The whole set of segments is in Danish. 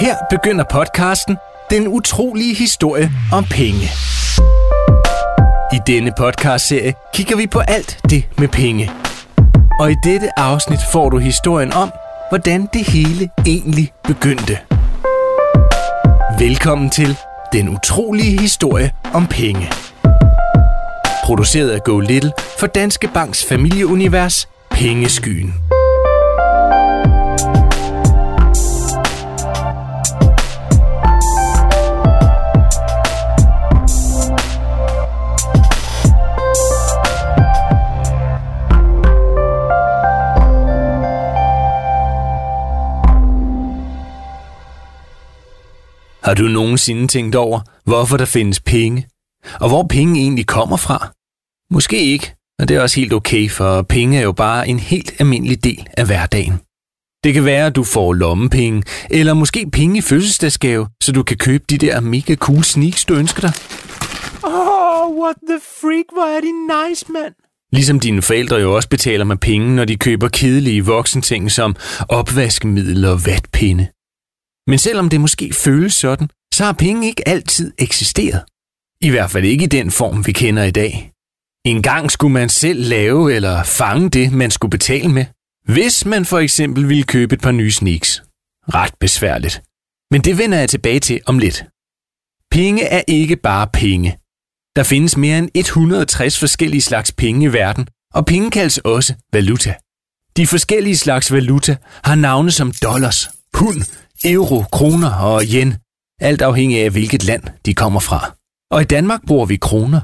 Her begynder podcasten Den utrolige historie om penge. I denne podcastserie kigger vi på alt det med penge. Og i dette afsnit får du historien om, hvordan det hele egentlig begyndte. Velkommen til Den utrolige historie om penge. Produceret af Go Little for Danske Banks familieunivers Pengeskyen. Har du nogensinde tænkt over, hvorfor der findes penge? Og hvor penge egentlig kommer fra? Måske ikke, og det er også helt okay, for penge er jo bare en helt almindelig del af hverdagen. Det kan være, at du får lommepenge, eller måske penge i fødselsdagsgave, så du kan købe de der mega cool sneaks, du ønsker dig. Oh, what the freak, hvor er de nice, mand. Ligesom dine forældre jo også betaler med penge, når de køber kedelige voksenting som opvaskemiddel og vatpinde. Men selvom det måske føles sådan, så har penge ikke altid eksisteret. I hvert fald ikke i den form, vi kender i dag. En gang skulle man selv lave eller fange det, man skulle betale med. Hvis man for eksempel ville købe et par nye sneaks. Ret besværligt. Men det vender jeg tilbage til om lidt. Penge er ikke bare penge. Der findes mere end 160 forskellige slags penge i verden, og penge kaldes også valuta. De forskellige slags valuta har navne som dollars, pund, euro, kroner og yen, alt afhængig af hvilket land de kommer fra. Og i Danmark bruger vi kroner.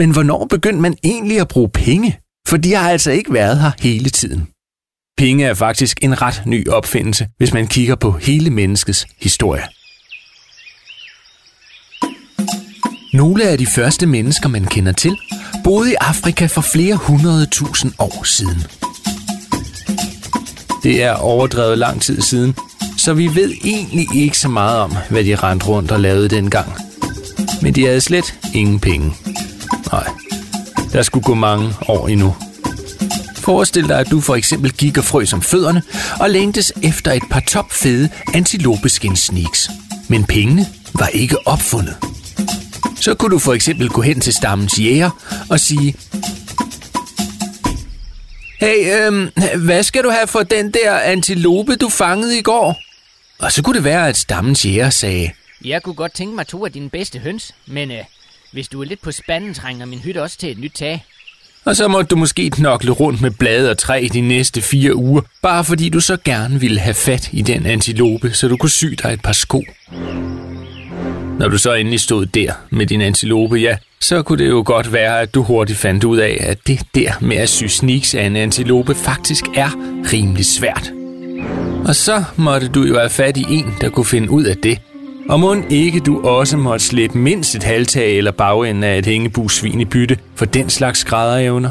Men hvornår begyndte man egentlig at bruge penge? For de har altså ikke været her hele tiden. Penge er faktisk en ret ny opfindelse, hvis man kigger på hele menneskets historie. Nogle af de første mennesker, man kender til, boede i Afrika for flere hundrede tusind år siden. Det er overdrevet lang tid siden, så vi ved egentlig ikke så meget om, hvad de rendte rundt og lavede dengang. Men de havde slet ingen penge. Nej, der skulle gå mange år endnu. Forestil dig, at du for eksempel gik og frøs om fødderne og længtes efter et par topfede antilopeskin-sneaks. Men pengene var ikke opfundet. Så kunne du for eksempel gå hen til stammens jæger og sige, Hey, øhm, hvad skal du have for den der antilope, du fangede i går? Og så kunne det være, at stammens jæger sagde, Jeg kunne godt tænke mig to af dine bedste høns, men øh, hvis du er lidt på spanden, trænger min hytte også til et nyt tag. Og så måtte du måske knokle rundt med blade og træ de næste fire uger, bare fordi du så gerne ville have fat i den antilope, så du kunne sy dig et par sko. Når du så endelig stod der med din antilope, ja, så kunne det jo godt være, at du hurtigt fandt ud af, at det der med at sy sneaks af en antilope faktisk er rimelig svært. Og så måtte du jo have fat i en, der kunne finde ud af det. Og må ikke du også måtte slippe mindst et halvtag eller bagenden af et hængebusvin i bytte for den slags skrædderevner.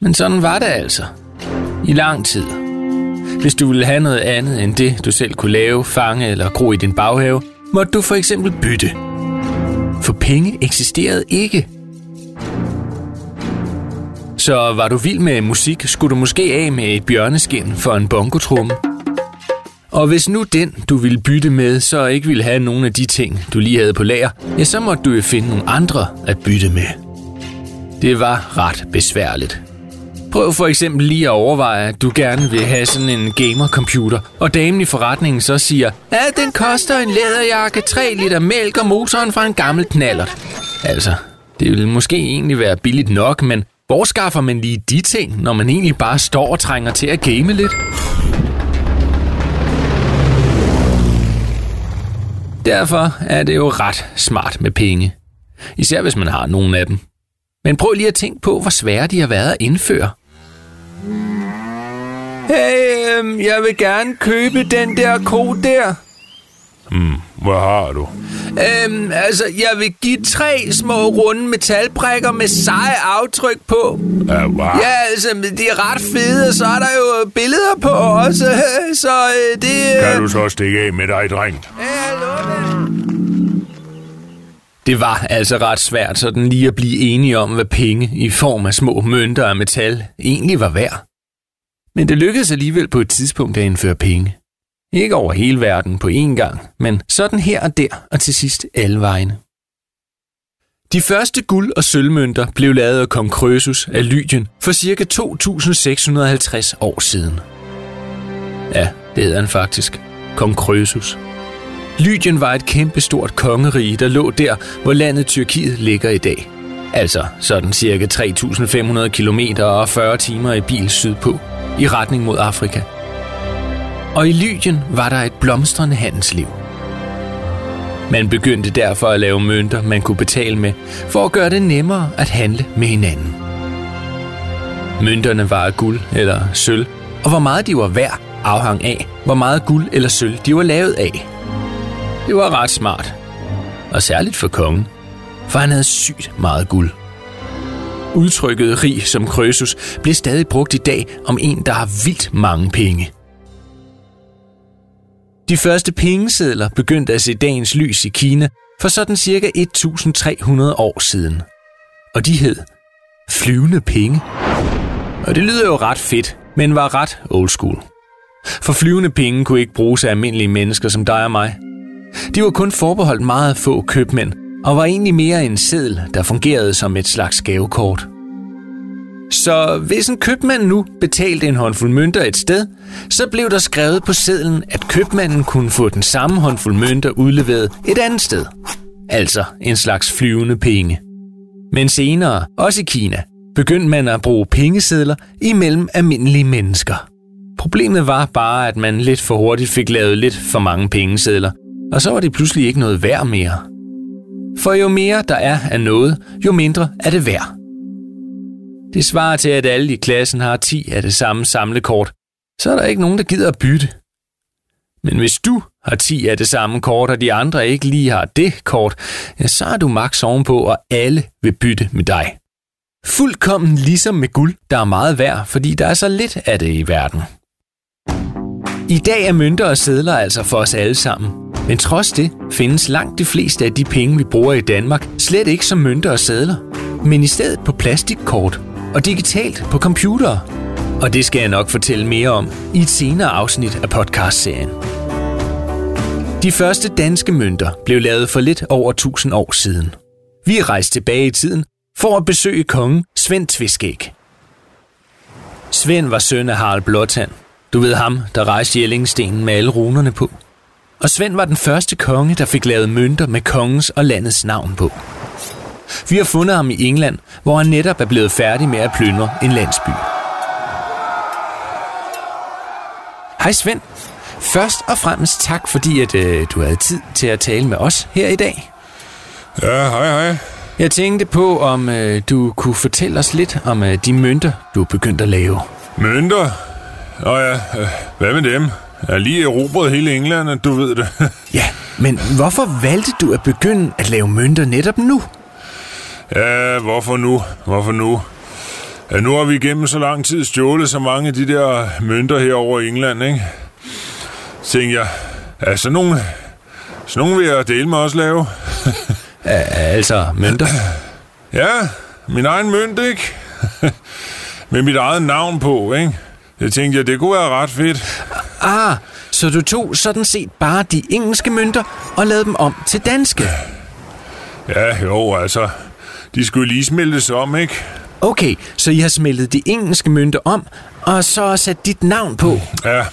Men sådan var det altså. I lang tid. Hvis du ville have noget andet end det, du selv kunne lave, fange eller gro i din baghave, måtte du for eksempel bytte. For penge eksisterede ikke. Så var du vild med musik, skulle du måske af med et bjørneskin for en bongotrumme. Og hvis nu den, du ville bytte med, så ikke ville have nogen af de ting, du lige havde på lager, ja, så måtte du jo finde nogle andre at bytte med. Det var ret besværligt. Prøv for eksempel lige at overveje, at du gerne vil have sådan en gamercomputer, og damen i forretningen så siger, at den koster en læderjakke, 3 liter mælk og motoren fra en gammel knallert. Altså, det ville måske egentlig være billigt nok, men hvor skaffer man lige de ting, når man egentlig bare står og trænger til at game lidt? Derfor er det jo ret smart med penge. Især hvis man har nogen af dem. Men prøv lige at tænke på, hvor svære de har været at indføre. Hey, øhm, jeg vil gerne købe den der ko der. Hmm, hvad har du? Øhm, altså, jeg vil give tre små runde metalbrikker med seje aftryk på. Ja, hvad? Ja, altså, de er ret fede, og så er der jo billeder på også, så øh, det... Øh... Kan du så stikke af med dig, dreng? Det var altså ret svært sådan lige at blive enige om, hvad penge i form af små mønter af metal egentlig var værd. Men det lykkedes alligevel på et tidspunkt at indføre penge. Ikke over hele verden på én gang, men sådan her og der og til sidst alle vegne. De første guld- og sølvmønter blev lavet af kong Krøsus af Lydien for ca. 2650 år siden. Ja, det hedder han faktisk. Kong Krøsus. Lydien var et kæmpestort kongerige, der lå der, hvor landet Tyrkiet ligger i dag. Altså sådan cirka 3.500 km og 40 timer i bil sydpå, i retning mod Afrika. Og i Lydien var der et blomstrende handelsliv. Man begyndte derfor at lave mønter, man kunne betale med, for at gøre det nemmere at handle med hinanden. Mønterne var af guld eller sølv, og hvor meget de var værd afhang af, hvor meget guld eller sølv de var lavet af. Det var ret smart. Og særligt for kongen, for han havde sygt meget guld. Udtrykket rig som Krøsus bliver stadig brugt i dag om en, der har vildt mange penge. De første pengesedler begyndte at se dagens lys i Kina for sådan cirka 1300 år siden. Og de hed flyvende penge. Og det lyder jo ret fedt, men var ret old school. For flyvende penge kunne ikke bruges af almindelige mennesker som dig og mig. De var kun forbeholdt meget få købmænd, og var egentlig mere en seddel, der fungerede som et slags gavekort. Så hvis en købmand nu betalte en håndfuld mønter et sted, så blev der skrevet på sedlen, at købmanden kunne få den samme håndfuld mønter udleveret et andet sted. Altså en slags flyvende penge. Men senere, også i Kina, begyndte man at bruge pengesedler imellem almindelige mennesker. Problemet var bare, at man lidt for hurtigt fik lavet lidt for mange pengesedler, og så var det pludselig ikke noget værd mere. For jo mere der er af noget, jo mindre er det værd. Det svarer til, at alle i klassen har 10 af det samme samlekort. Så er der ikke nogen, der gider at bytte. Men hvis du har 10 af det samme kort, og de andre ikke lige har det kort, ja, så er du max ovenpå, og alle vil bytte med dig. Fuldkommen ligesom med guld, der er meget værd, fordi der er så lidt af det i verden. I dag er mønter og sedler altså for os alle sammen. Men trods det findes langt de fleste af de penge, vi bruger i Danmark, slet ikke som mønter og sedler, men i stedet på plastikkort og digitalt på computere. Og det skal jeg nok fortælle mere om i et senere afsnit af podcastserien. De første danske mønter blev lavet for lidt over 1000 år siden. Vi er rejst tilbage i tiden for at besøge kongen Svend Tviskæg. Svend var søn af Harald Blåtand. Du ved ham, der rejste Jellingstenen med alle runerne på. Og Svend var den første konge, der fik lavet mønter med kongens og landets navn på. Vi har fundet ham i England, hvor han netop er blevet færdig med at plyndre en landsby. Hej Svend. Først og fremmest tak, fordi at, øh, du havde tid til at tale med os her i dag. Ja, hej hej. Jeg tænkte på, om øh, du kunne fortælle os lidt om øh, de mønter, du er begyndt at lave. Mønter? Nå ja, øh, hvad med dem? Jeg er lige erobret hele England, du ved det. Ja, men hvorfor valgte du at begynde at lave mønter netop nu? ja, hvorfor nu? Hvorfor nu? Ja, nu har vi igennem så lang tid stjålet så mange af de der mønter her over England, ikke? Tænkte jeg, ja, sådan nogle, sådan nogle vil jeg dele med også lave. Ja, altså mønter? Ja, min egen mønt, ikke? Med mit eget navn på, ikke? Jeg tænkte, ja, det kunne være ret fedt. Ah, så du tog sådan set bare de engelske mønter og lavede dem om til danske? Ja, jo, altså, de skulle lige smeltes om, ikke? Okay, så I har smeltet de engelske mønter om, og så sat dit navn på. Ja,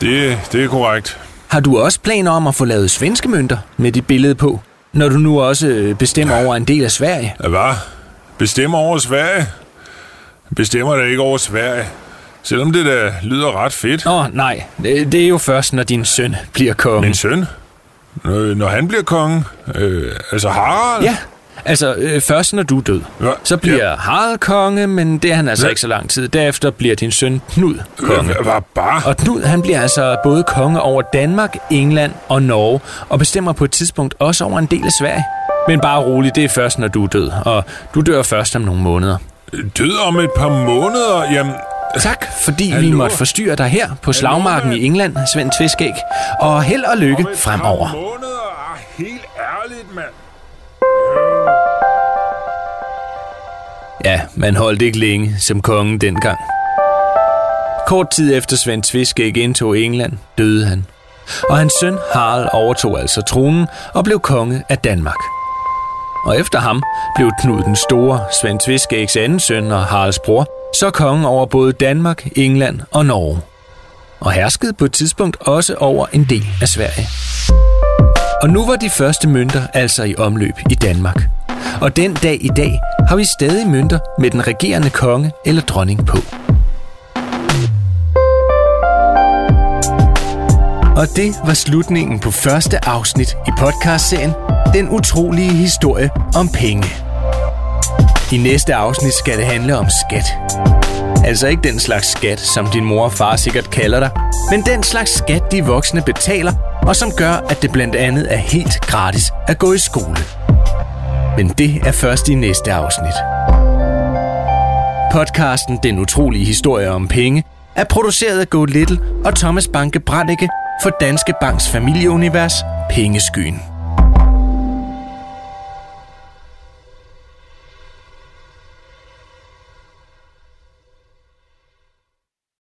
det, det er korrekt. Har du også planer om at få lavet svenske mønter med dit billede på, når du nu også øh, bestemmer over en del af Sverige? Ja, hvad? Bestemmer over Sverige? Bestemmer da ikke over Sverige. Selvom det da lyder ret fedt. Oh, nej. Det, er jo først, når din søn bliver konge. Min søn? Når, når han bliver konge? Øh, altså Harald? Ja, altså øh, først når du er død. Ja, Så bliver ja. Harald konge, men det er han altså Ja. ikke så lang tid. Derefter bliver din søn Knud konge. Hvad bare? Og Knud, han bliver altså både konge over Danmark, England og Norge, og bestemmer på et tidspunkt også over en del af Sverige. Men bare rolig, det er først, når du er død, og du dør først om nogle måneder. Død om et par måneder? Jamen, Tak, fordi vi Hallo? måtte forstyrre dig her på slagmarken i England, Svend Tviskæg. Og held og lykke fremover. måneder? Ah, helt ærligt, mand. Ja, man holdt ikke længe som konge dengang. Kort tid efter Svend Tviskæg indtog England, døde han. og hans søn Harald overtog altså tronen og blev konge af Danmark. Og efter ham blev Knud den Store, Svend Tviskægs anden søn og Haralds bror, så konge over både Danmark, England og Norge. Og herskede på et tidspunkt også over en del af Sverige. Og nu var de første mønter altså i omløb i Danmark. Og den dag i dag har vi stadig mønter med den regerende konge eller dronning på. Og det var slutningen på første afsnit i podcastserien Den utrolige historie om penge. I næste afsnit skal det handle om skat. Altså ikke den slags skat, som din mor og far sikkert kalder dig, men den slags skat, de voksne betaler, og som gør, at det blandt andet er helt gratis at gå i skole. Men det er først i næste afsnit. Podcasten Den utrolige historie om penge er produceret af Go Little og Thomas Banke Brannicke for Danske Banks familieunivers Pengeskyen.